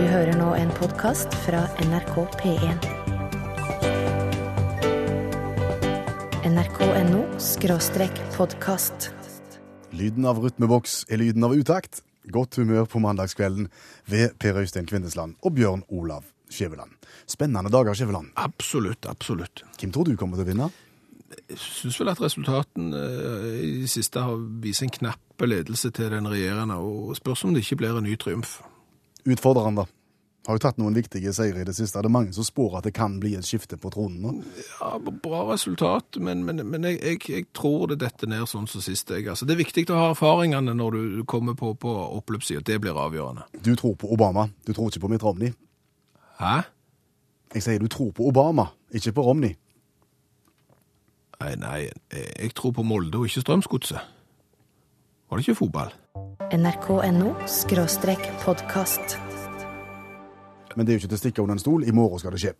Du hører nå en podkast fra NRK P1. nrk.no skråstrek podkast. Lyden av rytmeboks er lyden av utakt. Godt humør på mandagskvelden ved Per Øystein Kvindesland og Bjørn Olav Skjæveland. Spennende dager, Skjæveland. Absolutt, absolutt. Hvem tror du kommer til å vinne? Jeg syns vel at resultatene eh, i det siste har vist en knapp ledelse til den regjerende, og spørs om det ikke blir en ny triumf. Utfordreren, da. Har jo tatt noen viktige seire i det siste. Er Det mange som spår at det kan bli et skifte på tronen nå. Ja, Bra resultat, men, men, men jeg, jeg, jeg tror det detter ned sånn som sist. Jeg. Altså, det er viktig å ha erfaringene når du kommer på, på oppløpssida. Det blir avgjørende. Du tror på Obama, du tror ikke på Mitt Romney. Hæ? Jeg sier du tror på Obama, ikke på Romney. Nei, nei, jeg tror på Molde og ikke Strømsgodset. Var det ikke fotball? nrk.no. Men det er jo ikke til å stikke under en stol. I morgen skal det skje.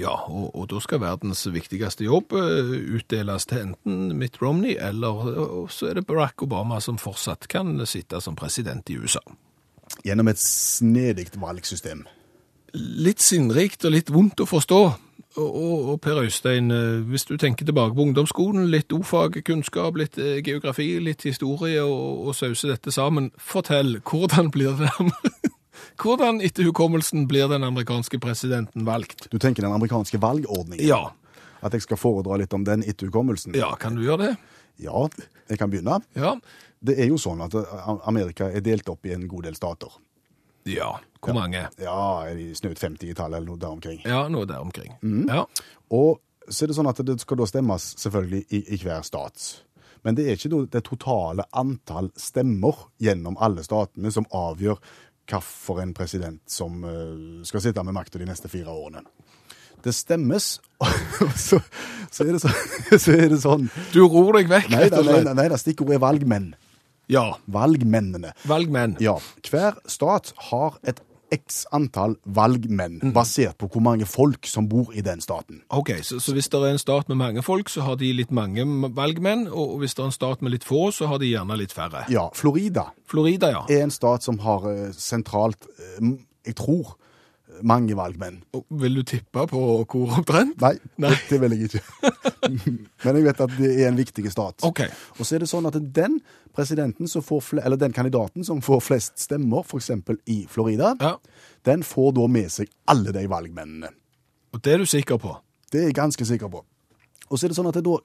Ja, og, og da skal verdens viktigste jobb eh, utdeles til enten Mitt Romney eller eh, så er det Barack Obama som fortsatt kan sitte som president i USA. Gjennom et snedig valgsystem. Litt sinnrikt og litt vondt å forstå. Og, og, Per Øystein, eh, hvis du tenker tilbake på ungdomsskolen, litt ordfagkunnskap, litt eh, geografi, litt historie, og, og sauser dette sammen, fortell, hvordan blir det Hvordan etter hukommelsen blir den amerikanske presidenten valgt? Du tenker den amerikanske valgordningen? Ja. At jeg skal foredra litt om den etter hukommelsen? Ja, kan du gjøre det? Ja, jeg kan begynne. Ja. Det er jo sånn at eh, Amerika er delt opp i en god del stater. Ja. Hvor mange? Ja, de snaut 50-tallet eller noe der omkring. Ja, noe der omkring. Ja. Og så er det sånn at det skal da stemmes selvfølgelig i, i hver stat. Men det er ikke det totale antall stemmer gjennom alle statene som avgjør hvilken president som eh, skal sitte med makta de neste fire årene. Det stemmes, og så, så, det så, så er det sånn Du ror deg vekk, rett og slett. nei, nei, nei, nei nei stikkordet er valgmenn. Ja. Valgmennene. Valgmenn. Ja. Hver stat har et x antall valgmenn, Mm. basert på hvor mange folk som bor i den staten. Ok, så, så hvis det er en stat med mange folk, så har de litt mange valgmenn, og hvis det er en stat med litt få, så har de gjerne litt færre. Ja, Florida Florida, ja. er en stat som har eh, sentralt, eh, jeg tror, mange valgmenn. Og Vil du tippe på hvor omtrent? Nei, Nei. Det, vil jeg ikke. Men jeg vet at det er en viktig stat. Okay. Og så er det sånn at den presidenten som får eller den kandidaten som får flest stemmer, f.eks. i Florida, Ja. den får da med seg alle de valgmennene. Og det er du sikker på? Det er jeg ganske sikker på. Og så er det sånn at det da,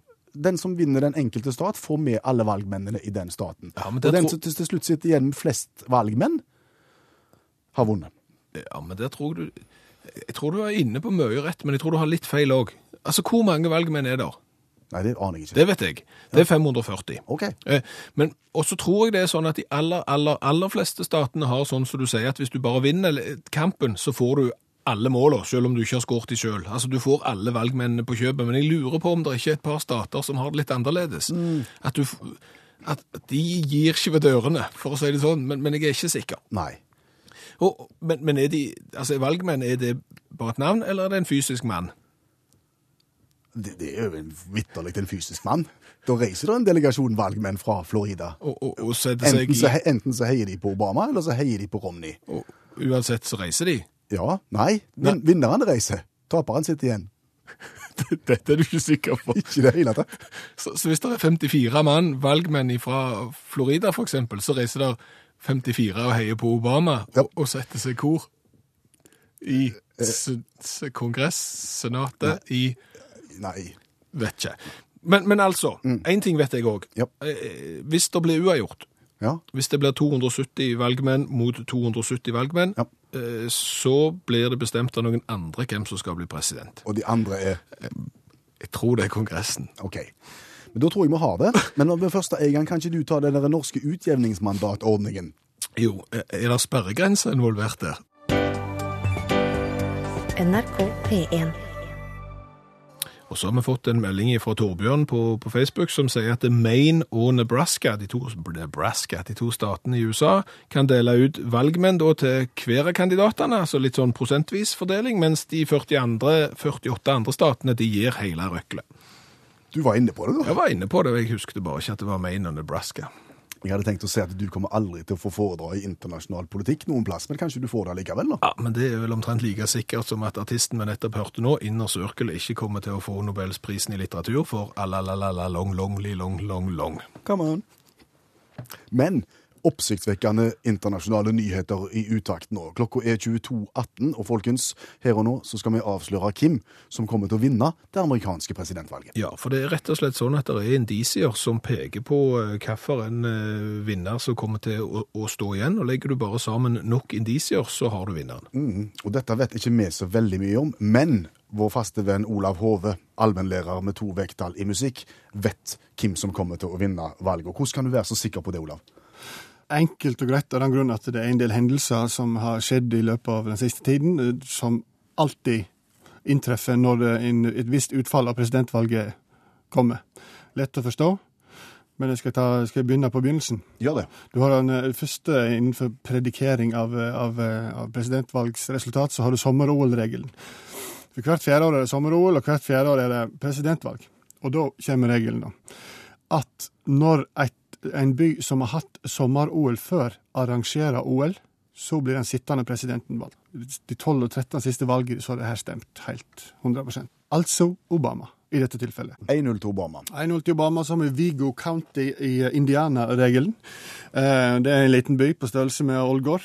den som vinner den enkelte stat, får med alle valgmennene i den staten. Ja, og den som til slutt sitter igjen med flest valgmenn, har vunnet. Ja, men det tror du Jeg tror du er inne på mye rett, men jeg tror du har litt feil òg. Altså, hvor mange valgmenn er der? Nei, det aner jeg ikke. Det vet jeg. Det er 540. OK. Eh, Men også tror jeg det er sånn at de aller, aller, aller fleste statene har sånn som du sier, at hvis du bare vinner kampen, så får du alle målene, selv om du ikke har skåret de selv. Altså, du får alle valgmennene på kjøpet, men jeg lurer på om det ikke er et par stater som har det litt annerledes. At, du, at de gir ikke ved dørene, for å si det sånn, men, men jeg er ikke sikker. Nei. Og, men, men er de, altså valgmenn, er det bare et navn, eller er det en fysisk mann? Det, det er jo en vitterlig en fysisk mann. Da reiser det en delegasjon valgmenn fra Florida. Og, og, og setter seg Enten så, enten så heier de på Obama, eller så heier de på Romney. og uansett så reiser de. Ja, nei. Vin, vinneren reiser. Taperen sitter igjen. Dette er du ikke sikker på. Ikke det hele tatt. Så, så hvis det er 54 mann, valgmenn fra Florida eksempel, så reiser der 54 og heier på Obama Ja. og, og setter seg hvor? I s s kongress, senatet, i Nei. Vet ikke. Men, men altså, én ting vet jeg òg. Ja. Hvis det blir uavgjort, Ja. hvis det blir 270 valgmenn mot 270 valgmenn, Ja. eh, så blir det bestemt av noen andre hvem som skal bli president. Og de andre er Jeg tror det er Kongressen. OK. Men da tror jeg vi har det. Men når vi først er i gang, kan ikke du ta den der norske utjevningsmandatordningen? Jo, er det sperregrense involvert der? NRK P1. Og så har vi fått en melding fra Torbjørn på, på Facebook som sier at Maine og Nebraska, de to, Nebraska, de to statene i USA, kan dele ut valgmenn da til hver av kandidatene, altså litt sånn prosentvis fordeling, mens de 40 andre, 48 andre statene de gir hele røklet. Du var inne på det, da. Jeg var inne på det, og jeg husket bare ikke at det var Maine og Nebraska. Jeg hadde tenkt å si at du kommer aldri til å få foredra i internasjonal politikk noen plass, men kanskje du får det likevel, da? Ja, men det er vel omtrent like sikkert som at artisten vi nettopp hørte nå, Inner Circle, ikke kommer til å få Nobelsprisen i litteratur for a la la la long long li long long long. Come on. Men oppsiktsvekkende internasjonale nyheter i utakt nå. Klokka er 22.18, og folkens, her og nå så skal vi avsløre hvem som kommer til å vinne det amerikanske presidentvalget. Ja, for det er rett og slett sånn at det er indisier som peker på eh, hvilken eh, vinner som kommer til å, å stå igjen, og legger du bare sammen nok indisier, så har du vinneren. Mm, Og dette vet ikke vi så veldig mye om, men vår faste venn Olav Hove, allmennlærer med to vekttall i musikk, vet hvem som kommer til å vinne valget. Hvordan kan du være så sikker på det, Olav? Enkelt og greit av den grunn at det er en del hendelser som har skjedd i løpet av den siste tiden, eh, som alltid inntreffer når et visst utfall av presidentvalget kommer. Lett å forstå, men jeg skal, ta, skal jeg begynne på begynnelsen. Gjør det. Du har den eh, første innenfor predikering av, av, eh, av presidentvalgsresultat, så har du sommer-OL-regelen. For hvert fjerde år er det sommer-OL, og hvert fjerde år er det presidentvalg. Og da kommer regelen, da. At når et, en by som har hatt sommer-OL før, arrangerer OL, så blir den sittende presidenten valgt. De 12 og 13 siste valgene så har det her stemt helt 100% Altså Obama, i dette tilfellet. 1-0 til Obama. 1-0 til Obama, som er Vigo County i Indiana-regelen. Eh, Det er en liten by på størrelse med Ålgård.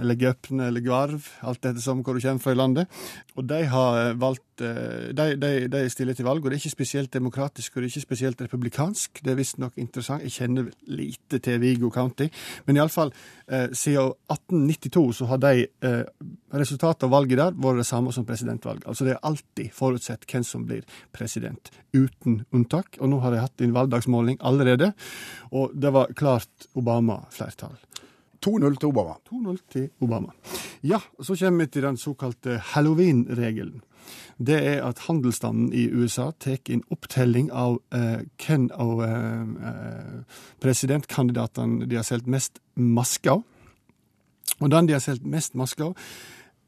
Eller Gøpne eller Gvarv, alt etter som hvor du kommer fra i landet. Og de har eh, valgt eh, De, de, de stiller til valg, og det er ikke spesielt demokratisk og det er ikke spesielt republikansk. Det er visstnok interessant. Jeg kjenner lite til Vigo County. Men iallfall, eh, siden 1892 så har de eh, resultatet av valget der vært det samme som presidentvalg. Altså det er alltid forutsett hvem som blir president, uten unntak. Og nå har de hatt en valgdagsmåling allerede, og det var klart Obama-flertall. 2-0 til Obama. 2-0 til Obama. Ja, så kommer vi til den såkalte halloween-regelen. Det er at handelsstanden i USA tar en opptelling av eh, hvem av eh, eh, presidentkandidatene de har solgt mest masker. Og den de har solgt mest masker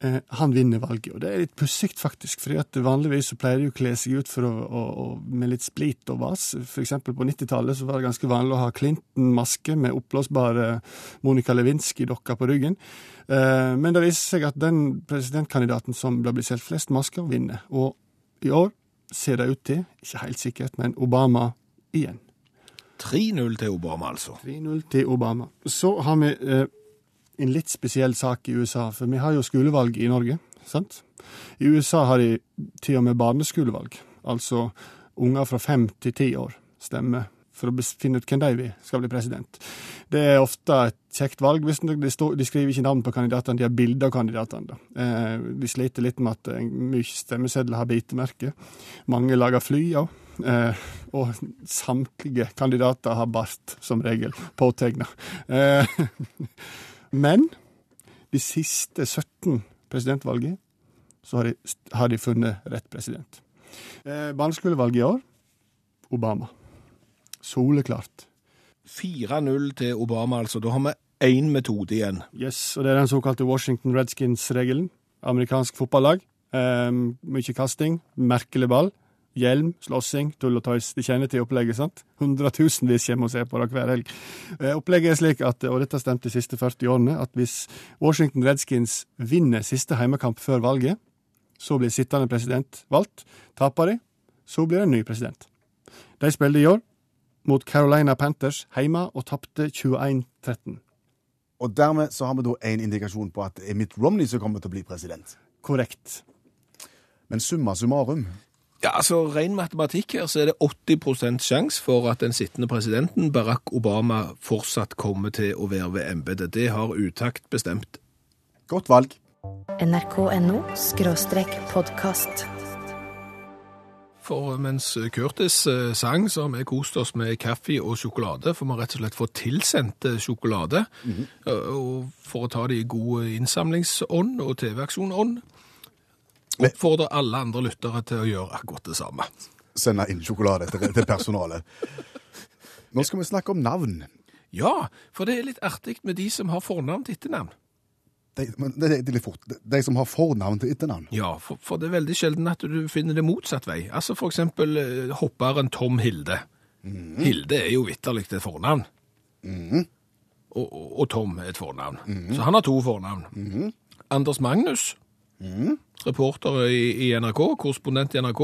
han vinner valget. Og det er litt pussig, faktisk, fordi at vanligvis så pleier de å kle seg ut å, å, å, med litt split og vas. For eksempel på 90-tallet så var det ganske vanlig å ha Clinton-maske med oppblåsbare Monica Lewinsky-dokker på ryggen. Eh, men det viser seg at den presidentkandidaten som det blir solgt flest masker, vinner. Og i år ser det ut til, ikke helt sikkert, men Obama igjen. 3-0 til Obama, altså. 3-0 til Obama. Så har vi eh, en litt spesiell sak i USA, for vi har jo skolevalg i Norge, sant? I USA har de til og med barneskolevalg, altså unger fra fem til ti år stemmer for å finne ut hvem de skal bli president. Det er ofte et kjekt valg. hvis De, skriver ikke navn på kandidatene, de har bilder av kandidatene. Eh, de sliter litt med at eh, mye stemmesedler har bitemerke. Mange lager fly òg. Eh, og samtlige kandidater har bart, som regel, påtegna. Men de siste 17 presidentvalget så har de, har de funnet rett president. Eh, Barneskolevalget i år Obama. Soleklart. 4-0 til Obama, altså. Da har vi én metode igjen. Yes, og det er den såkalte Washington Redskins-regelen. Amerikansk fotballag. Eh, mye kasting, merkelig ball. Hjelm, slåssing, tull og tøys. De kjenner til opplegget, sant? Hundretusenvis kommer og ser på det hver helg. Eh, opplegget er slik, at, og dette stemte de siste 40 årene, at hvis Washington Redskins vinner siste heimekamp før valget, så blir sittende president valgt. Taper de, så blir det en ny president. De spilte i år mot Carolina Panthers hjemme og tapte 21-13. Og dermed så har vi da en indikasjon på at det er Mitt Romney som kommer til å bli president. Korrekt. Men summa summarum Ja, altså Ren matematikk her, så er det 80% sjanse for at den sittende presidenten, Barack Obama, fortsatt kommer til å være ved embetet. Det har utakt bestemt. Godt valg. nrk.no skråstrek podkast. For mens Curtis eh, sang, så har vi kost oss med kaffe og sjokolade, for vi har rett og slett fått tilsendt sjokolade. sjokolade. -hmm. Og for å ta det i god innsamlingsånd og TV-aksjonånd, oppfordrer alle andre lyttere til å gjøre akkurat det samme. Sende inn sjokolade til, til personalet. Nå skal vi snakke om navn. Ja, for det er litt artig med de som har fornavn til etternavn. De, men det, det er litt fort. De som har fornavn til etternavn. Ja, for, for det er veldig sjelden at du finner det motsatt vei. Altså for eksempel eh, hopperen Tom Hilde. Hilde er jo vitterlig et fornavn. og, og, og Tom er et fornavn. Så han har to fornavn. Anders Magnus, reporter i, i NRK, korrespondent i NRK,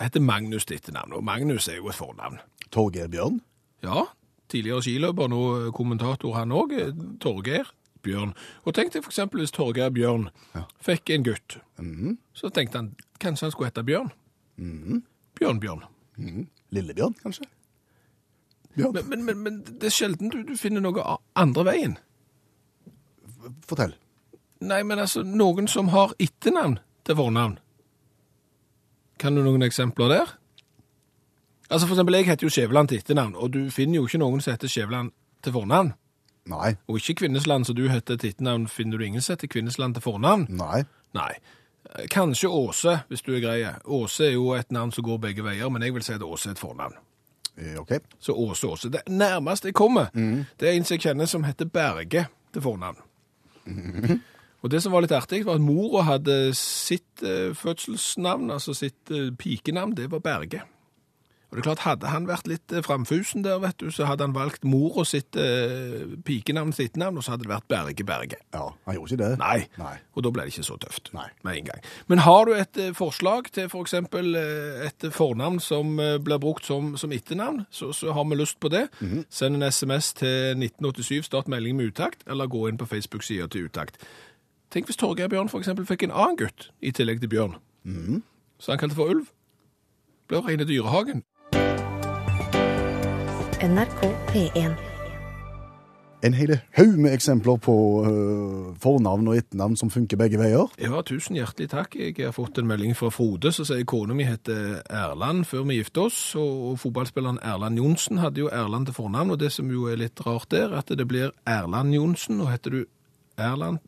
heter Magnus til etternavn. Og Magnus er jo et fornavn. Torgeir Bjørn. Ja, tidligere skiløper, nå kommentator han òg. Torgeir Bjørn. Og tenk deg eksempel hvis Torgeir Bjørn fikk en gutt. Så tenkte han kanskje han skulle hete Bjørn. Bjørn Bjørn. Lillebjørn, kanskje? Bjørn, Men, men, men, men det er sjelden du, du finner noe andre veien. fortell. Nei, men altså, noen som har etternavn til fornavn. Kan du noen eksempler der? Altså, for eksempel, jeg heter jo Skjæveland til etternavn, og du finner jo ikke noen som heter Skjæveland til fornavn. Nei. Og ikke Kvinnesland, som du heter til etternavn, finner du ingen som heter Kvinnesland til fornavn. Nei. Nei. Eh, Kanskje Åse, hvis du er grei. Åse er jo et navn som går begge veier, men jeg vil si at Åse er et fornavn. Okay. OK. Så Åse Åse. Det nærmeste jeg kommer, det er en som jeg kjenner som heter Berge til fornavn. Og det som var litt artig, var at mora hadde sitt eh, fødselsnavn, altså sitt eh, pikenavn, det var Berge. Og det er klart, hadde han vært litt eh, framfusen der, vet du, så hadde han valgt mora sitt eh, pikenavn sitt navn, og så hadde det vært Berge Berge. Ja, han gjorde ikke det. Nei. Nei. Og da ble det ikke så tøft Nei. med en gang. Men har du et forslag til for eksempel eh, et fornavn som blir brukt som, som etternavn, så, så har vi lyst på det. Send en sms til 1987, start melding med utakt, eller gå inn på Facebook-sida til utakt. Tenk hvis Torgeir Bjørn for eksempel fikk en annen gutt i tillegg til Bjørn. Så han kalte for Ulv. Blir rene dyrehagen. NRK P1. En hel haug med eksempler på uh, fornavn og etternavn som funker begge veier. Ja, tusen hjertelig takk. Jeg har fått en melding fra Frode som sier kona mi heter Erland før vi gifte oss, og, og fotballspilleren Erland Johnsen hadde jo Erland til fornavn, og det som jo er litt rart der, at det blir Erland Johnsen, og heter du Erland,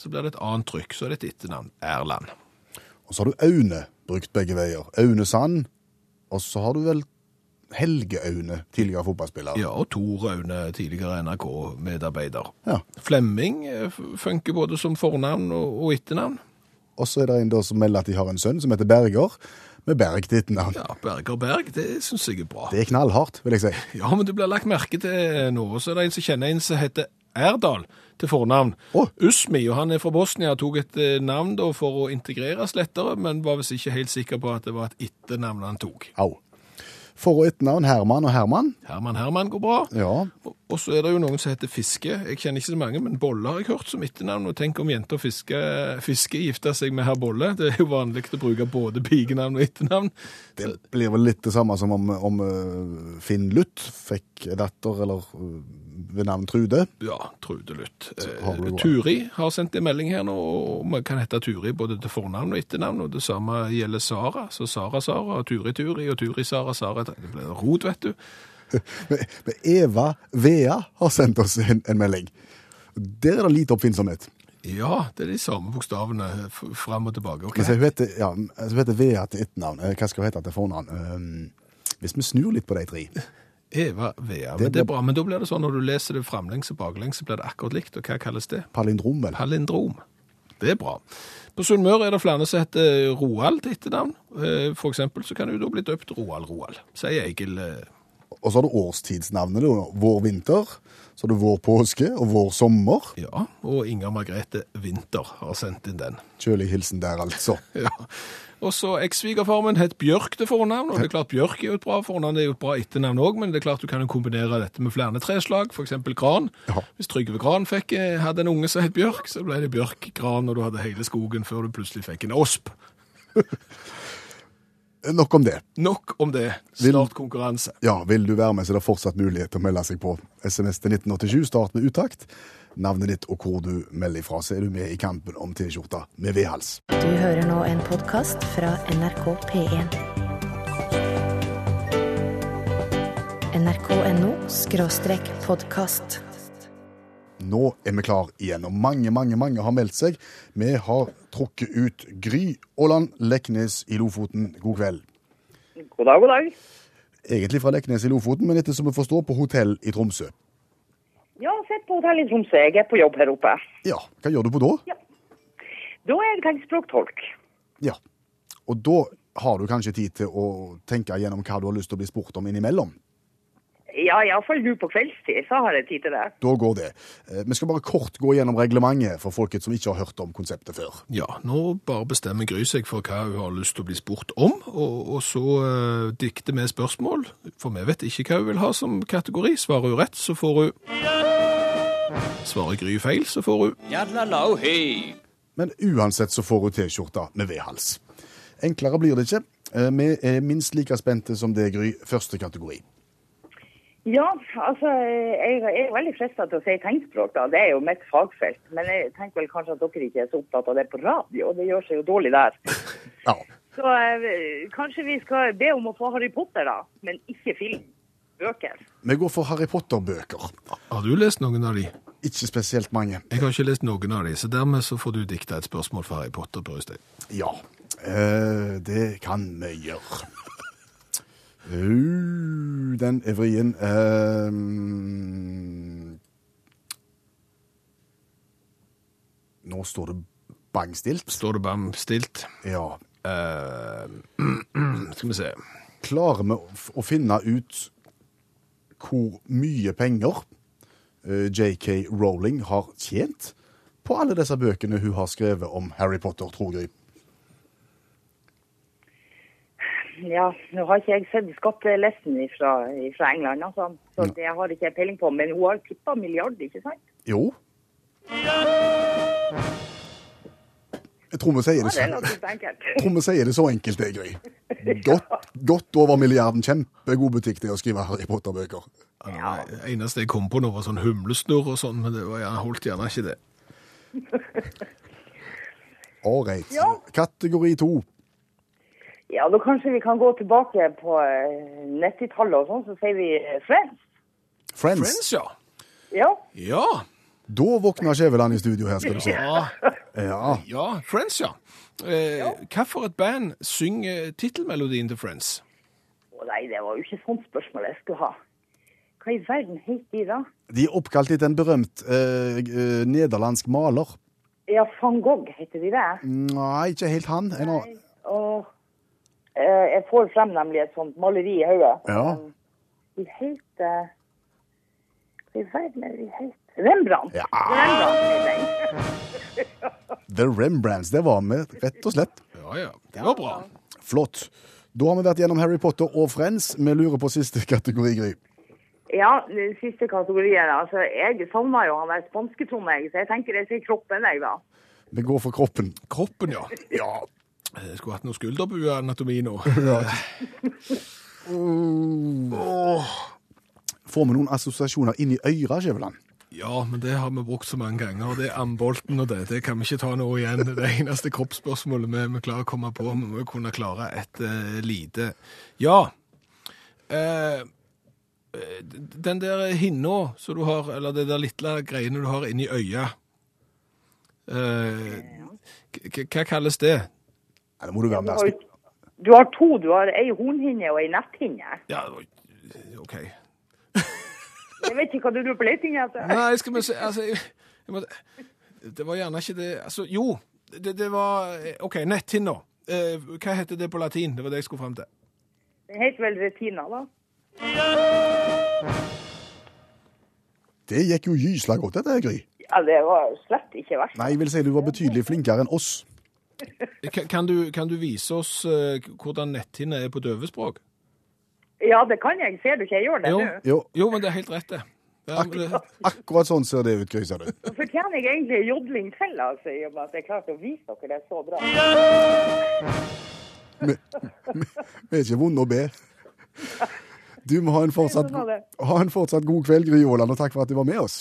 så blir det et annet trykk, så er det et etternavn. Erland. Og så har du Aune brukt begge veier. Aune Sand. Og så har du vel Helge Aune, tidligere fotballspiller. Ja, og Tor Aune, tidligere NRK-medarbeider. Ja. Flemming eh, funker både som fornavn og, etternavn. Og så er det en da som melder at de har en sønn som heter Berger, med Berg til etternavn. Ja, Berger Berg, det syns jeg er bra. Det er knallhardt, vil jeg si. Ja, men du blir lagt merke til nå. Så er det en som kjenner en som heter Erdal til fornavn. Oh. Usmi, og han er fra Bosnia, tok et eh, navn da for å integreres lettere, men var visst ikke helt sikker på at det var et etternavn han tok. Au. For- og etternavn Herman og Herman. Herman Herman går bra. Ja. Og- så er det jo noen som heter Fiske. Jeg kjenner ikke så mange, men Bolle har jeg hørt som etternavn. Og tenk om jenter Fiske, fiske gifter seg med herr Bolle. Det er jo vanlig å bruke både pikenavn og etternavn. Det blir vel litt det samme som om, om eh, Finn Luth fikk datter, eller eh, ved navn Trude. Ja, Trude Lutt. har Eh. Turi har sendt en melding her nå, og vi kan hete Turi både til fornavn og etternavn, og det samme gjelder Sara. Så Sara Sara, Turi Turi, og Turi Sara Sara. Det blir rot, vet du. Men Eva Vea har sendt oss en, en melding. Der er det lite oppfinnsomhet. Ja, det er de samme bokstavene fram og tilbake. Okay. Hun, heter, ja, heter Vea til etternavn. Eh, Hva skal hun hete til fornavn? Um, hvis vi snur litt på de tre Eva Vea. Men det er bra. Men da blir det sånn når du leser det framlengs og baklengs, så blir det akkurat likt. Og hva kalles det? Palindrom, vel? Palindrom. Det er bra. På Sunnmøre er det flere som heter Roald til etternavn. Eh, For eksempel så kan du da bli døpt Roald Roald, sier Egil. eh, Og så har du årstidsnavnene. Vår vinter, så har du vår påske og vår sommer. Ja, og Inger Margrethe Winther har sendt inn den. Kjølig hilsen der, altså. Ja. Og så ekssvigerfar min het Bjørk til fornavn, og det er klart Bjørk er jo et bra fornavn, det er jo et bra etternavn òg, men det er klart du kan jo kombinere dette med flere treslag, f.eks. Gran. Ja. Hvis Trygve Gran fikk, eh, hadde en unge som het Bjørk, så ble det Bjørk Gran, når du hadde hele skogen før du plutselig fikk en osp. Nok om det. Nok om det. Snart konkurranse. Ja, Vil du være med, så det er det fortsatt mulighet til å melde seg på. SMS til 1987, start med utakt. Navnet ditt og hvor du melder ifra, så er du med i kampen om T-skjorta med vedhals. Du hører nå en podkast fra NRK P1. nrk.no skråstrek podkast. Nå er vi klar igjen, og mange, mange, mange har meldt seg. Vi har trukket ut Gry Aaland Leknes i Lofoten. God kveld. God dag, god dag. Egentlig fra Leknes i Lofoten, men etter som vi forstår, på hotell i Tromsø. Ja, sett på hotellet i Tromsø. Jeg er på jobb her oppe. Ja, hva gjør du på da? Da er jeg tegnspråktolk. Ja, og da har du kanskje tid til å tenke gjennom hva du har lyst til å bli spurt om innimellom. Ja, iallfall nå på kveldstid, så har jeg tid til det. Da går det. Eh, Vi skal bare kort gå gjennom reglementet for folket som ikke har hørt om konseptet før. Ja, nå bare bestemmer Gry seg for hva hun har lyst til å bli spurt om, og, og så uh, dikter vi spørsmål, for vi vet ikke hva hun vil ha som kategori. Svarer hun rett, så får hun Svarer Gry feil, så får hun Men uansett så får hun T-skjorta med V-hals. Enklere blir det ikke. Eh, Vi er minst like spente som det, Gry. Første kategori. Ja, altså, jeg jeg er veldig frista til å si tegnspråk, da. Det er jo mitt fagfelt. Men jeg tenker vel kanskje at dere ikke er så opptatt av det på radio. Det gjør seg jo dårlig der. Ja. Så eh, kanskje vi skal be om å få Harry Potter, da. Men ikke film. Bøker. Vi går for Harry Potter-bøker. Har du lest noen av de? Ikke spesielt mange. Jeg har ikke lest noen av de, så dermed så får du dikta et spørsmål for Harry Potter, Brøystein. Ja, eh, det kan vi gjøre. Uh, den evrien vrien. Eh, nå står det bangstilt. Står det bang stilt? Ja. Uh, skal vi se. Klarer vi å finne ut hvor mye penger eh, JK Rowling har tjent på alle disse bøkene hun har skrevet om Harry Potter, tror jeg? Ja, nå har ikke jeg sett skattelisten fra, fra England, altså. Så det har ikke jeg peiling på. Men hun har tippa milliard, ikke sant? Jo. Vi sier Ja, det, det er det så enkelt, det, Gry. Godt, godt over milliarden. Kjempegod butikk til å skrive Harry Potter-bøker. Ja. Det eneste jeg kom på nå var sånn humlesnurr og sånn, men det var, jeg holdt gjerne ikke det. Ålreit. Ja. Kategori to. Ja, da kanskje vi kan gå tilbake på eh, 90-tallet og sånn, så sier vi eh, Friends. Friends. Friends, ja. Ja, Ja. Da våkna Skjæveland i studio her, skal du se. Ja, Ja. ja Friends, ja. Eh, Hva for et band synger tittelmelodien til Friends? Å nei, det var jo ikke sånt spørsmål jeg skulle ha. Hva i verden heter de da? De er oppkalt etter en berømt eh, eh, nederlandsk maler. Ja, van Gogh, heter de det? Nei, ikke helt han. Nei. Og eh, jeg får frem nemlig et sånt maleri i hodet. Ja. De heter Hva i verden er de heter? Rembrandt. Ja. Rembrandt. The Rembrandts. Det var vi, rett og slett. Ja, ja. Det var bra. Flott. Da har vi vært gjennom Harry Potter og Friends. Vi lurer på siste kategori, Gry. Ja, den siste kategorien. Altså, jeg savna jo han der spanske Trond, jeg, så jeg tenker jeg sier kroppen, jeg, da. Vi går for kroppen. Kroppen, ja. Ja. Jeg skulle hatt noe skulderbueanatomi nå. Får vi noen assosiasjoner inn i øra, Skjæveland? Ja, men det har vi brukt så mange ganger. Det er ambolten og det. Det kan vi ikke ta nå igjen. Det eneste kroppsspørsmålet vi, vi klarer å komme på. Vi må kunne klare et uh, lite Ja. Eh, eh, den der hinna som du har, eller det der lille greiene du har inni øya eh, k- k- Hva kalles det? Ja, det må du være med. du har to. Du har ei hornhinne og ei netthinne. Ja, OK. Jeg vet ikke hva du lurer på leting etter. Nei, skal vi se altså, jeg, jeg må, Det var gjerne ikke det Altså, jo. Det, det var OK, netthinna. Eh, hva heter det på latin? Det var det jeg skulle fram til. Det heter vel retina, da. Det gikk jo gysla godt, dette, Gry. Ja, det var slett ikke verst. Nei, jeg vil si du var betydelig flinkere enn oss. Kan, kan, du, kan du vise oss eh, hvordan netthinne er på døvespråk? Ja, det kan jeg. Ser du ikke jeg gjør det Jo. nå? Jo, Jo, men det er helt rett, det. Ja, Ak det akkurat sånn ser det ut, Gry, du. Så fortjener jeg egentlig jodling til, altså, i og med at jeg klarte å vise dere det så bra. Vi er ikke vonde å be. Du må ha en fortsatt, ha en fortsatt god kveld, Gry Aaland, og takk for at du var med oss.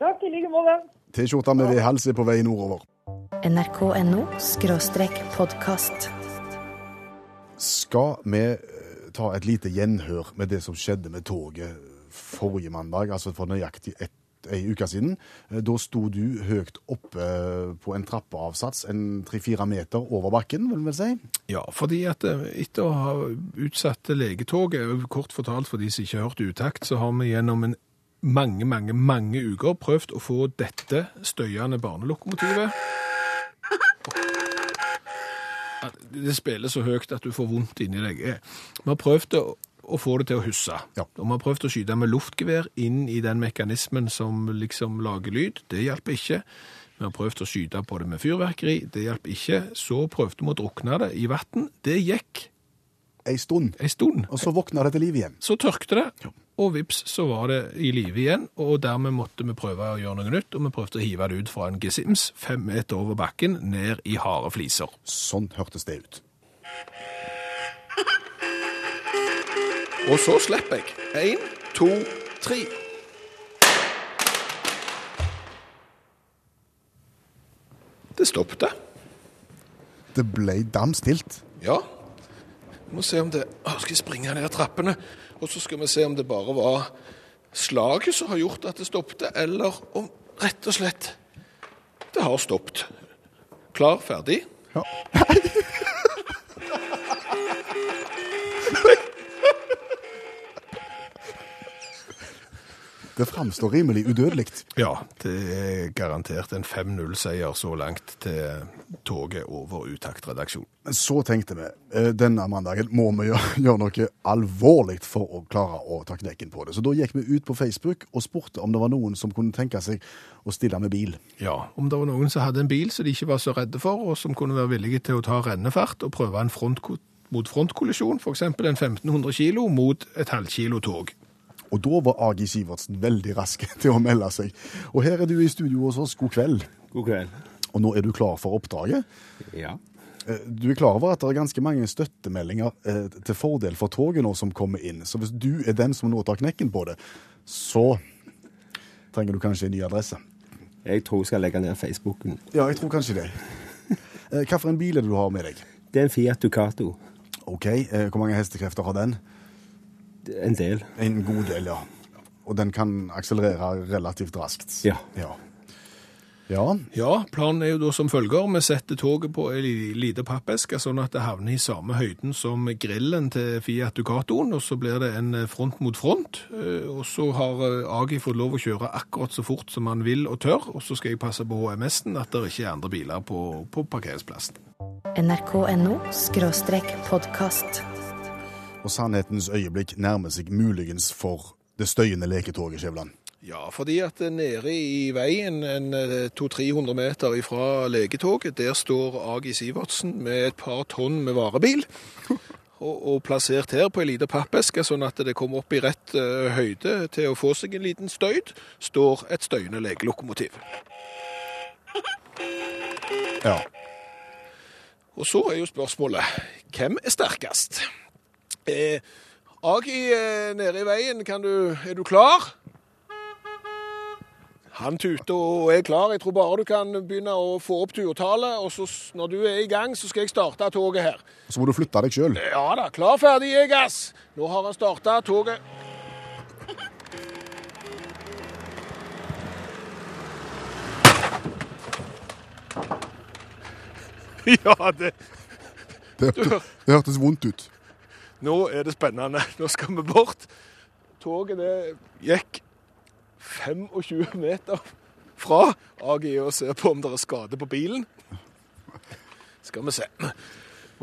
Takk i like måte. T-skjorta med V-hals er på vei nordover. nrk.no podkast. Skal vi ta et lite gjenhør med det som skjedde med toget forrige mandag, altså for nøyaktig ett ei uke siden? Eh, Da sto du høyt oppe på en trappeavsats, en tre-fire meter over bakken, vil vi si? Ja, fordi at eh, etter å ha utsatt legetoget, kort fortalt for de som ikke hørt utakt, så har vi gjennom en mange, mange, mange uker prøvd å få dette støyende barnelokomotivet. Det spiller så høyt at du får vondt inni deg. Eh, Vi har prøvd å å få det til å husse. Ja. Og vi har prøvd å skyte med luftgevær inn i den mekanismen som liksom lager lyd. Det hjelper ikke. Vi har prøvd å skyte på det med fyrverkeri. Det hjelper ikke. Så prøvde vi å drukne det i vann. Det gikk Ei stund. en stund. Og så våkna det til liv igjen. Så tørkte det, og vips, så var det i live igjen. Og dermed måtte vi prøve å gjøre noe nytt, og vi prøvde å hive det ut fra en gesims fem meter over bakken, ned i harde fliser. Sånn hørtes det ut. Og så slipper jeg. Én, to, tre. Det stoppet. Det ble damstilt. Ja. Vi må se om det Å, Skal jeg springe ned trappene, og så skal vi se om det bare var slaget som har gjort at det stoppet, eller om rett og slett det har stoppet. Klar, ferdig? Ja. Det framstår rimelig udødelig. Ja, det er garantert en 5-0-seier så langt til toget over Utakt-redaksjon. Men så tenkte vi eh, denne mandagen må vi gjøre noe alvorlig for å klare å ta knekken på det. Så da gikk vi ut på Facebook og spurte om det var noen som kunne tenke seg å stille med bil. Ja, om det var noen som hadde en bil som de ikke var så redde for, og som kunne være villige til å ta rennefart og prøve en frontkott mot frontkollisjon, f.eks. en 1500 kilo mot et halvkilo tog. Og da var Agi Sivertsen veldig rask til å melde seg. Og her er du i studio hos oss. God kveld. God kveld. Og nå er du klar for oppdraget. Ja. Eh, Du er klar over at det er ganske mange støttemeldinger eh, til fordel for toget nå som kommer inn. Så hvis du er den som nå tar knekken på det, så trenger du kanskje en ny adresse. Jeg tror jeg skal legge ned Facebooken. Ja, jeg tror kanskje det. Hvilken Hva for en bil er det du har med deg? Det er en Fiat Ducato. Ok, eh, Hvor mange hestekrefter har den? En del. En god del, ja. Og den kan akselerere relativt raskt. Ja. Ja. ja. Ja, planen er jo da som følger. Vi setter toget på en lita lite pappeske, sånn at det havner i samme høyden som grillen til Fiat Ducatoen, og så blir det en front mot front. eh, Og så har eh, Agi fått lov å kjøre akkurat så fort som han vil og tør, og så skal jeg passe på HMS-en at det ikke er andre biler på, på parkeringsplassen. nrk.no skråstrek podkast. Og sannhetens øyeblikk nærmer seg muligens for det støyende leketoget, Skjævland. Ja, fordi at nede i veien, en eh, 200-300 meter ifra legetoget, der står Agi Sivertsen med et par tonn med varebil. Og, og plassert her på en liten pappeske, sånn at det kommer opp i rett eh, høyde til å få seg en liten støyd, står et støyende legelokomotiv. Ja. Og så er jo spørsmålet, hvem er sterkest? Eh, Agi eh, nede i veien, kan du, er du klar? Han tuter og er klar. Jeg tror bare du kan begynne å få opp turtallet, og så når du er i gang, så skal jeg starte toget her. Så må du flytte deg sjøl. Ja da, klar, ferdig, jeg ass. Nå har han starta toget. Ja, det Det, det hørtes vondt ut. Nå er det spennende. Nå skal vi bort. Toget det gikk 25 meter fra AG og se på om det er skade på bilen. Skal vi se.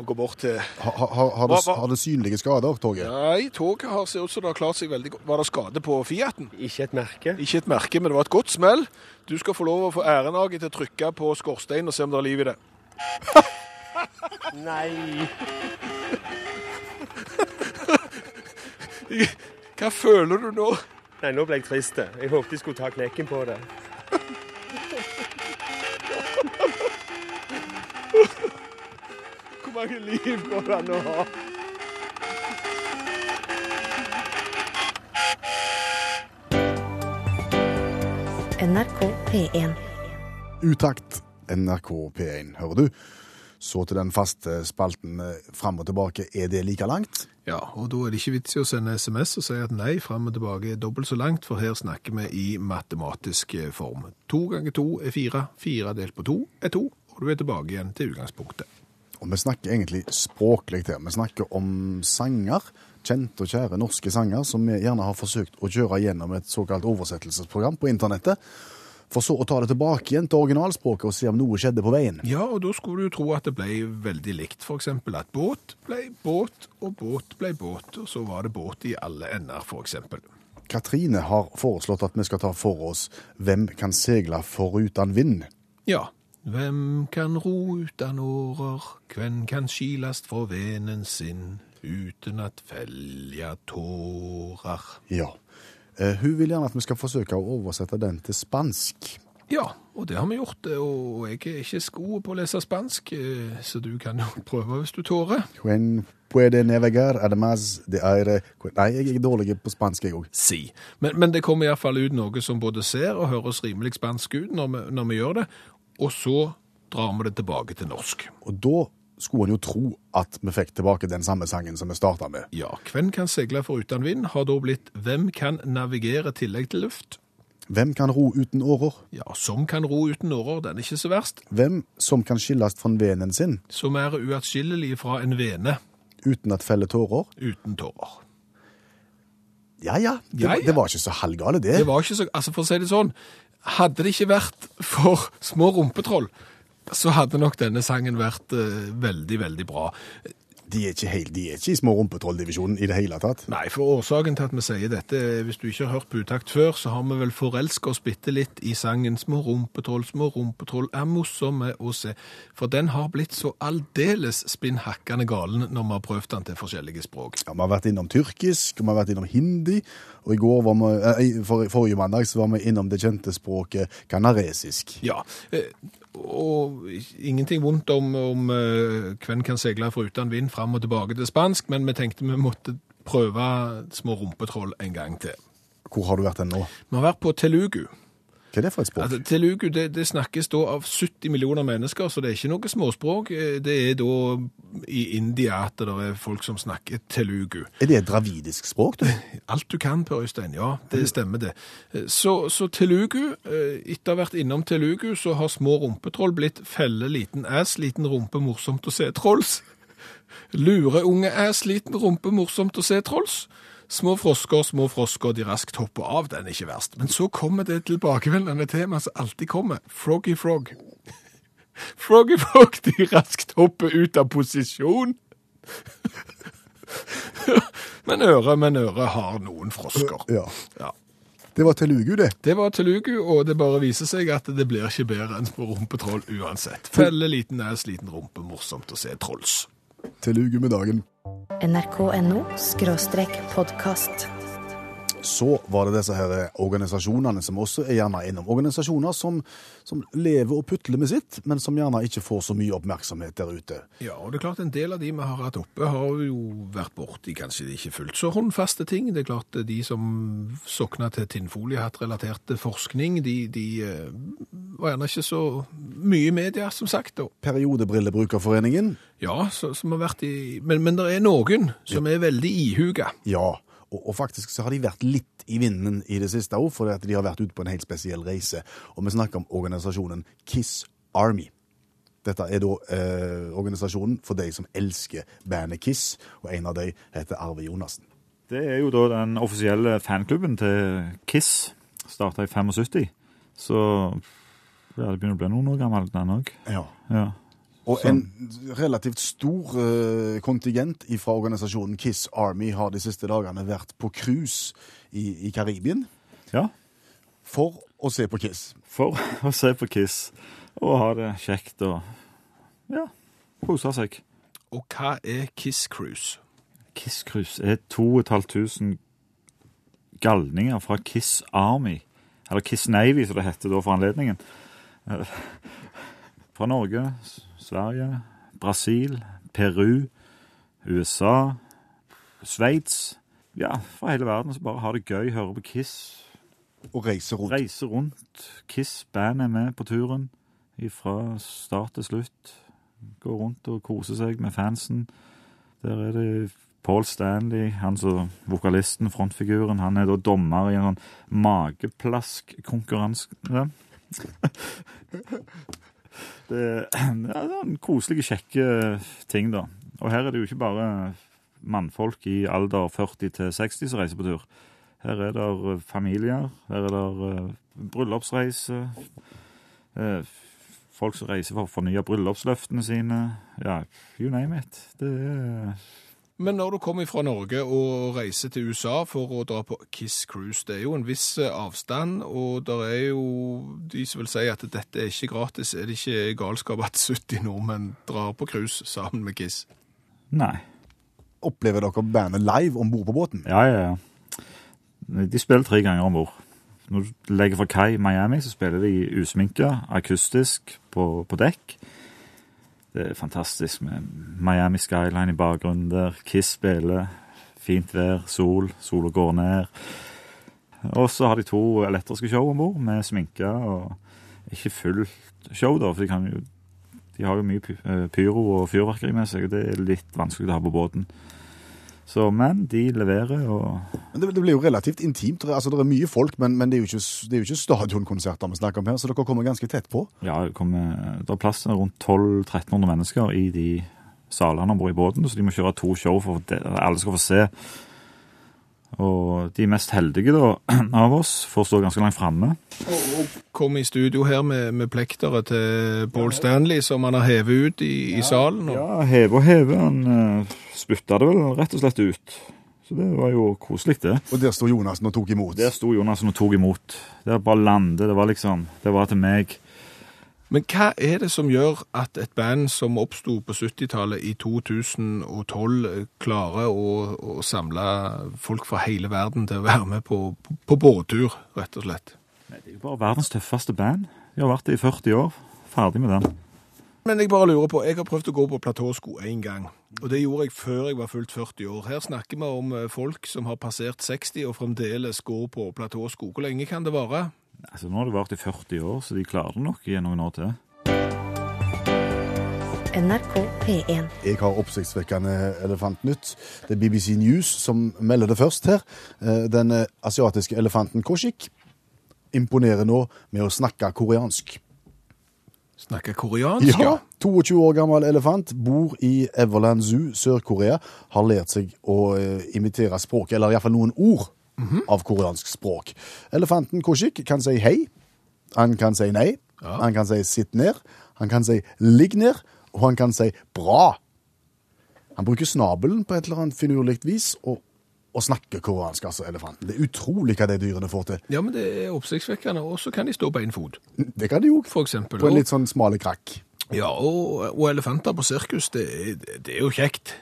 Må gå bort til Har, ha, har, det, har det synlige skader, toget? Nei, toget har ser ut som det har klart seg veldig godt. Var det skade på Fiaten? Ikke et merke. Ikke et merke, men det var et godt smell. Du skal få lov å få æren AG til å trykke på skorsteinen og se om det er liv i det. Nei. Hva føler du nå? Nei, nå ble jeg trist. Jeg håpet de skulle ta knekken på det. Hvor mange liv går det an å ha? NRK P1. Utakt NRK P1, hører du. Så til den faste spalten eh, fram og tilbake. Er det like langt? Ja, og da er det ikke vits i å sende SMS og si at nei, fram og tilbake er dobbelt så langt, for her snakker vi i matematisk eh, form. To ganger to er fire, fire delt på to er to, og du er tilbake igjen til utgangspunktet. Og vi snakker egentlig språklig her. Vi snakker om sanger, kjente og kjære norske sanger, som vi gjerne har forsøkt å kjøre gjennom et såkalt oversettelsesprogram på internettet, For så å ta det tilbake igjen til originalspråket og se om noe skjedde på veien. Ja, og da skulle du tro at det ble veldig likt. Eksempel at båt ble båt, og båt ble båt, og så var det båt i alle ender, eksempel. Katrine har foreslått at vi skal ta for oss Hvem kan seile foruten vind? Ja. Hvem kan ro uten årer, hvem kan skilast for venen sin, uten at felja tårer. Ja. Eh, hun vil gjerne at vi skal forsøke å oversette den til spansk. Ja, og det har vi gjort, og jeg er ikke sko på å lese spansk, eh, så du kan jo prøve hvis du tårer. When puede navegar además de aire Nei, jeg er dårlig på spansk, jeg òg. Si. Men, men det kommer iallfall ut noe som både ser og høres rimelig spansk ut når vi, når vi gjør det, og så drar vi det tilbake til norsk. Og da skulle en jo tro at vi fikk tilbake den samme sangen som vi starta med. Ja, hvem kan seile foruten vind, har da blitt hvem kan navigere tillegg til luft? Hvem kan ro uten årer? Ja, som kan ro uten årer, den er ikke så verst. Hvem som kan skilles fra venen sin Som er uatskillelig fra en vene uten at felle tårer? uten tårer. Ja ja, det, Ja, ja. det var ikke så halvgale, det. Det var ikke så, altså For å si det sånn, hadde det ikke vært for små rumpetroll, så hadde nok denne sangen vært uh, veldig, veldig bra. De er ikke, helt, de er ikke i små rumpetrolldivisjonen i det hele tatt. Nei, for årsaken til at vi sier dette, hvis du ikke har hørt på utakt før, så har vi vel forelska oss bitte litt i sangen 'Små rumpetroll, små rumpetroll er morsomme å se'. For den har blitt så aldeles spinnhakkende galen når vi har prøvd den til forskjellige språk. Ja, Vi har vært innom tyrkisk, vi har vært innom hindi, og i går var vi, eh, for, forrige mandag så var vi innom det kjente språket kanaresisk. Ja, eh, og ingenting vondt om, om eh, hvem kan seile foruten vind fram og tilbake til spansk, men vi tenkte vi måtte prøve små rumpetroll en gang til. Hvor har du vært hen nå? Vi har vært på Telugu. Hva er det for et språk? Altså, Telugu det, det snakkes da av 70 millioner mennesker, så det er ikke noe småspråk. Eh, Det er da i India at det er folk som snakker telugu. Er det et dravidisk språk, du? Alt du kan, Per Øystein. Ja, det stemmer det. Eh, Så, så Telugu, eh, etter å ha vært innom Telugu, så har små rumpetroll blitt felle liten ass, liten rumpe, morsomt å se trolls. Lure unge sliten liten rumpe, morsomt å se trolls. Små frosker, små frosker, de raskt hopper av. Den er ikke verst. Men så kommer det tilbakevendende tema som alltid kommer. Froggy frog. Froggy frog, de raskt hopper ut av posisjon. men øre, men øre har noen frosker. Ja. Ja. Det var Telugu, det. Det var Telugu, og det bare viser seg at det blir ikke bedre enn på rumpetroll uansett. Felle, liten er liten rumpe, morsomt å se trolls. Telugu med dagen. nrk.no podkast. Så var det disse her organisasjonene som også er gjerne innom. Organisasjoner som, som lever og putler med sitt, men som gjerne ikke får så mye oppmerksomhet der ute. Ja, og det er klart en del av de vi har hatt oppe har jo vært borti kanskje det ikke fullt så håndfaste ting. Det er klart de som sokna til tinnfoliehatt-relatert forskning, de, de eh, var gjerne ikke så mye i media, som sagt. Periodebrillebrukerforeningen, Ja, så, som har vært i... Men, men det er noen som er veldig ihuga. ja. Og, faktisk så har de vært litt i vinden i det siste òg, fordi at de har vært ute på en helt spesiell reise. Og vi snakker om organisasjonen Kiss Army. Dette er da eh, organisasjonen for de som elsker bandet Kiss, og en av de heter Arve Jonassen. Det er jo da den offisielle fanklubben til Kiss. Starta i 75. Så ja, det begynner å bli noen år gammelt, den òg. Ja. Ja. Og en relativt stor eh, kontingent fra organisasjonen Kiss Army har de siste dagene vært på cruise i, i Karibien ja. for å se på Kiss. For å se på Kiss og ha det kjekt og ja, kose seg. Og hva er Kiss Cruise? Kiss Cruise er 2500 galninger fra Kiss Army. Eller Kiss Navy, som det heter da for anledningen. Fra Norge, Sverige, Brasil, Peru, USA, Sveits. Ja, fra hele verden som bare har det gøy, hører på Kiss, Og reise rundt. reiser rundt. Kiss Band er med på turen fra start til slutt. Går rundt og koser seg med fansen. Der er det Paul Stanley, han som vokalisten, frontfiguren. Han er da dommer i en sånn mageplask-konkurranse. Det er en koselige, kjekke ting, da. Og her er det jo ikke bare mannfolk i alder 40 til 60 som reiser på tur. Her er det familier, her er det eh, bryllupsreise. eh, Folk som reiser for å fornye bryllupsløftene sine. Ja, you name it. Det er Men når du kommer fra Norge og reiser til USA for å dra på Kiss Cruise, det er jo en viss eh, avstand, og det er jo de som vil si at dette er ikke gratis. Er det ikke galskap at 70 nordmenn drar på cruise sammen med Kiss? Nei. Opplever dere bandet live om bord på båten? Ja, ja, ja. De spiller tre ganger om bord. Når du legger fra kai i Miami, så spiller de usminka, akustisk, på, på dekk. Det er fantastisk med Miami Skyline i bakgrunnen der. Kiss spiller. Fint vær, sol. Sola går ned. Og så har de to elektriske show om bord med sminke og ikke fullt show, da, for de jo de har jo mye eh, pyro og fyrverkeri med seg, og det er litt vanskelig å ha på båten. Så, men de leverer, og Men det, det blir jo relativt intimt. Altså, det er mye folk, men, men det er jo ikke, det er jo ikke stadionkonserter vi snakker om her, så dere kommer ganske tett på. ja, det, kommer, det er plass til rundt 1200-1300 mennesker i de salene om bord i båten, så de må kjøre to show for at alle skal få se. Og de mest heldige da, av oss får stå ganske langt framme. Og Kom i studio her med, med plekteret til Paul Stanley, som han har hevet ut i, i salen. Og, Ja, heve og heve. Han uh, spytta det vel rett og slett ut. Så det var jo koselig, det. Og der sto Jonassen og tok imot. Der sto Jonassen og tok imot. Det var bare landet. Det var liksom Det var til meg. Men hva er det som gjør at et band som oppsto på 70-tallet i 2012 klarer å, å samle folk fra hele verden til å være med på, på, på båttur, rett og slett? Nei, Det er jo bare verdens tøffeste band. De har vært det i 40 år. Ferdig med den. Men jeg bare lurer på, jeg har prøvd å gå på platåsko en gang, og det gjorde jeg før jeg var fullt 40 år. Her snakker vi om eh, folk som har passert 60 og fremdeles går på platåsko. Hvor lenge kan det vare? Altså, Nå har det vart i 40 år, så de klarer det nok i noen år til. NRK P1. Jeg har oppsiktsvekkende elefantnytt. Det er BBC News som melder det først her. Eh, Den eh, asiatiske elefanten Koshik imponerer nå med å snakke koreansk. Snakker koreansk, ja. 22 år gammel elefant, bor i Everland Zoo, Sør-Korea. Har lært seg å eh, imitere språket, eller iallfall noen ord av koreansk språk. Elefanten Koshik kan si hei. Han kan si nei. Ja. Han kan si sitt ned. Han kan si ligg ned. Og han kan si bra. Han bruker snabelen på et eller annet finurlig vis og, og snakker koreansk, altså elefanten. Det er utrolig hva de dyrene får til. Ja, men det er oppsiktsvekkende, og så kan de stå på én fot, Det kan de jo. for eksempel. På en litt sånn smale krakk. Ja, og, og elefanter på sirkus, det, det er jo kjekt.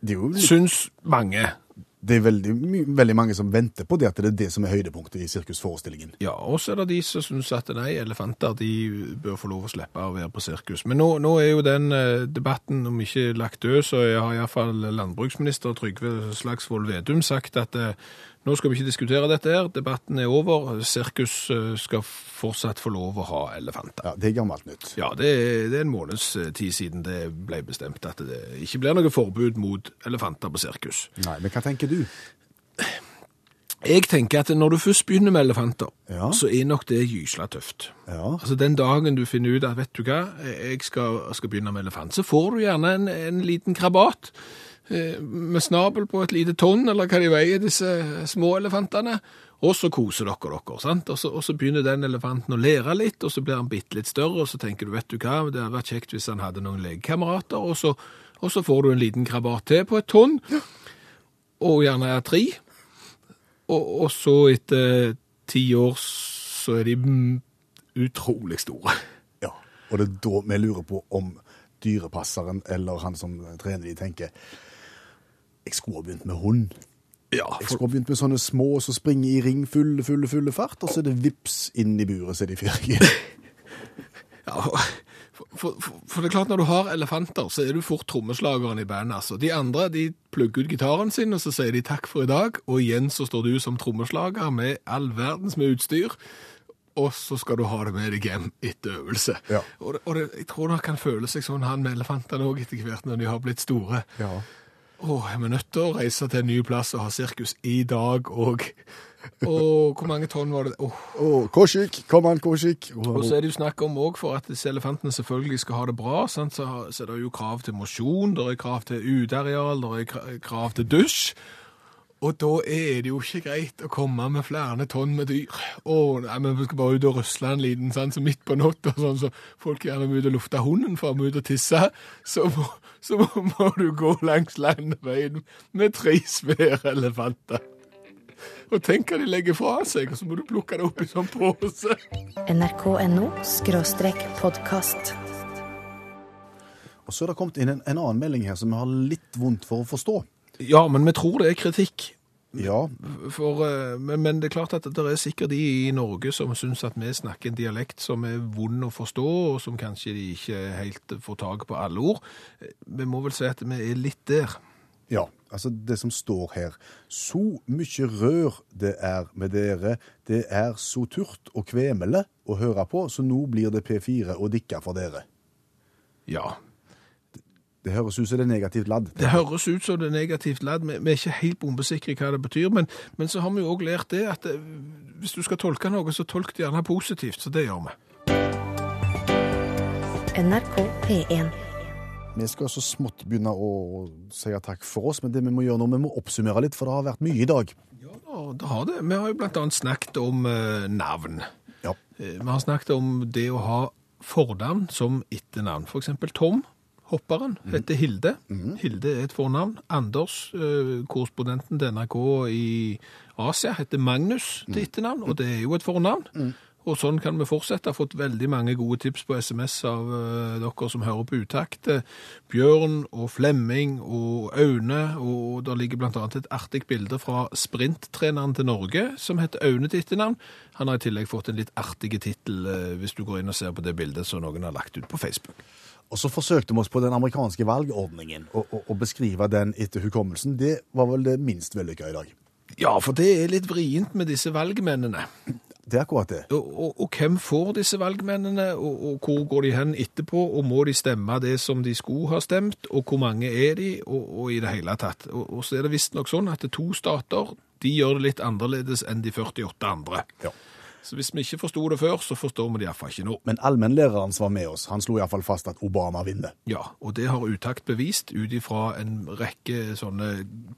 Det er jo litt Syns mange. Det er veldig, veldig mange som venter på det at det er det som er høydepunktet i sirkusforestillingen. Ja, og så er det de som syns at nei, elefanter de bør få lov å slippe å være på sirkus. Men nå, nå er jo den eh, debatten om ikke lagt død, så jeg har iallfall landbruksminister Trygve Slagsvold Vedum sagt at eh, nå skal vi ikke diskutere dette her, debatten er over, sirkus eh, skal fortsatt få lov å ha elefanter. Ja, Det er gammelt nytt. Ja, det er, det er en måneds eh, tid siden det ble bestemt at det ikke blir noe forbud mot elefanter på sirkus. Nei, Men hva tenker du? Jeg tenker at når du først begynner med elefanter, Ja. så er nok det gysla tøft. Ja, Altså Den dagen du finner ut at vet du hva, jeg skal, skal begynne med elefant, så får du gjerne en, en liten krabat med snabel på et lite tonn, eller hva de veier, disse små elefantene. Og så koser dere dere. sant? Og så, og så begynner den elefanten å lære litt, og så blir han bitte litt større, og så tenker du vet du hva, det hadde vært kjekt hvis han hadde noen legekamerater, og så, og så får du en liten krabat til på et tonn, og gjerne tre. Og, og så etter ti år så er de utrolig store. ja. Og det er da vi lurer på om dyrepasseren eller han som trener de, tenker jeg skulle ha begynt med hund. Ja, Jeg skulle ha begynt med sånne små som springer i ring fulle, fulle, fulle fart, og så er det vips inn i buret, så er de ferdige. ja, for, for, for, for det er klart når du har elefanter, så er du fort trommeslageren i bandet. Altså. De andre de plugger ut gitaren sin, og så sier de takk for i dag, og igjen så står du som trommeslager med all verdens med utstyr. Og så skal du ha det med deg hjem etter øvelse. Ja. Og, det, og det, jeg tror det kan føle seg sånn han med elefantene òg etter hvert, når de har blitt store. Ja. Åh, er vi nødt til å reise til en ny plass og ha sirkus i dag òg? Åh, hvor mange tonn var det? Åh. Oh, Koshik, kom an, Koshik. Og så er det jo snakk om òg for at disse elefantene selvfølgelig skal ha det bra, sant? Så, så er det jo krav til mosjon, det er krav til uteareal, det er krav til dusj. Og da er det jo ikke greit å komme med flere tonn med dyr. Å, nei, men vi skal bare ut og rusle en liten sånn, så midt på natta, sånn så folk gjerne må ut og lufte hunden for å må ut og tisse, så må, så må, du gå langs landeveien med tre svære elefanter. Og tenk hva de legger fra seg, og så må du plukke det opp i sånn pose. nrk.no podkast. Og så er det kommet inn en, en annen melding her som vi har litt vondt for å forstå. Ja, men vi tror det er kritikk. Ja, For, eh, men, men det er klart at det er sikkert de i Norge som syns at vi snakker en dialekt som er vond å forstå, og som kanskje de ikke helt får tak på alle ord. Eh, Vi må vel si at vi er litt der. ja. Altså det som står her. Så mye rør det er med dere. Det er så turt og kvemele å høre på, så nå blir det P4 og dikka for dere. Ja. Det høres ut som det er negativt ladd. Det høres ut som det er negativt ladd. Vi er ikke helt bombesikre hva det betyr, men, men så har vi jo òg lært det at eh, hvis du skal tolke noe, så tolk det gjerne positivt. Så det gjør vi. NRK P1. Vi skal så smått begynne å si takk for oss, men det vi må gjøre nå, vi må oppsummere litt, for det har vært mye i dag. Ja, det har det. Vi har jo annet snakket om eh, navn. Ja. Eh, Vi har snakket om det å ha fornavn som etternavn. For eksempel Tom, hopperen, heter Hilde. Hilde er et fornavn. Anders, eh, korrespondenten til NRK i Asia, heter Magnus til etternavn, og det er jo et fornavn. Og sånn kan vi fortsette. Jeg har fått veldig mange gode tips på SMS av eh, dere som hører på utakt. Eh, Bjørn og Flemming og Aune, og der ligger annet et artig bilde fra sprinttreneren til Norge, som heter Aune til etternavn. Han har i tillegg fått en litt artig tittel, hvis du går inn og ser på det bildet som noen har lagt ut på Facebook. Og så forsøkte vi oss på den amerikanske valgordningen, å beskrive den etter hukommelsen. Det var vel det minst vellykka i dag. Ja, for det er litt vrient med disse valgmennene. Det er akkurat det. Og, og, og hvem får disse valgmennene, og, og hvor går de hen etterpå, og må de stemme det som de skulle ha stemt, og hvor mange er de, og, i det hele tatt. Og, og så er det visstnok sånn at det er to stater, de gjør det litt annerledes enn de 48 andre. Ja. Så hvis vi ikke forsto det før, så forstår vi det iallfall ikke nå. Men allmennlæreren som var med oss, han slo iallfall fast at Obama vinner. Ja, og det har Utakt bevist ut ifra en rekke sånne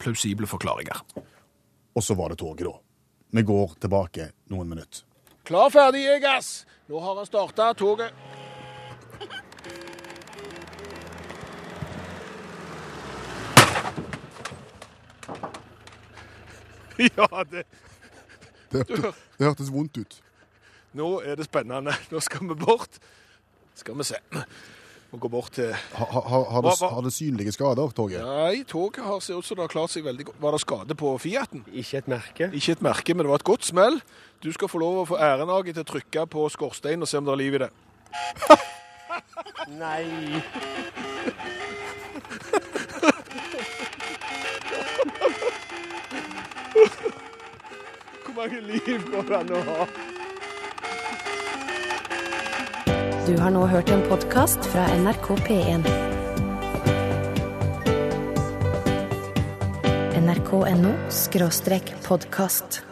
plausible forklaringer. Og så var det toget, da. Vi går tilbake noen minutter. Klar, ferdig, jeg, ass! Nå har han starta toget. Ja, det Det, hørte, det hørtes vondt ut. Nå er det spennende. Nå skal vi bort. Skal vi se. Må gå bort til Ha, ha, har, det, har det synlige skader, toget? Nei, toget har ser ut som det har klart seg veldig godt. Var det skade på Fiaten? Ikke et merke. Ikke et merke, men det var et godt smell. Du skal få lov å få æren av til å trykke på skorsteinen og se om det er liv i det. Nei. Mange liv går det an å ha? Du har nå hørt en podkast fra NRK P1. nrk.no podkast.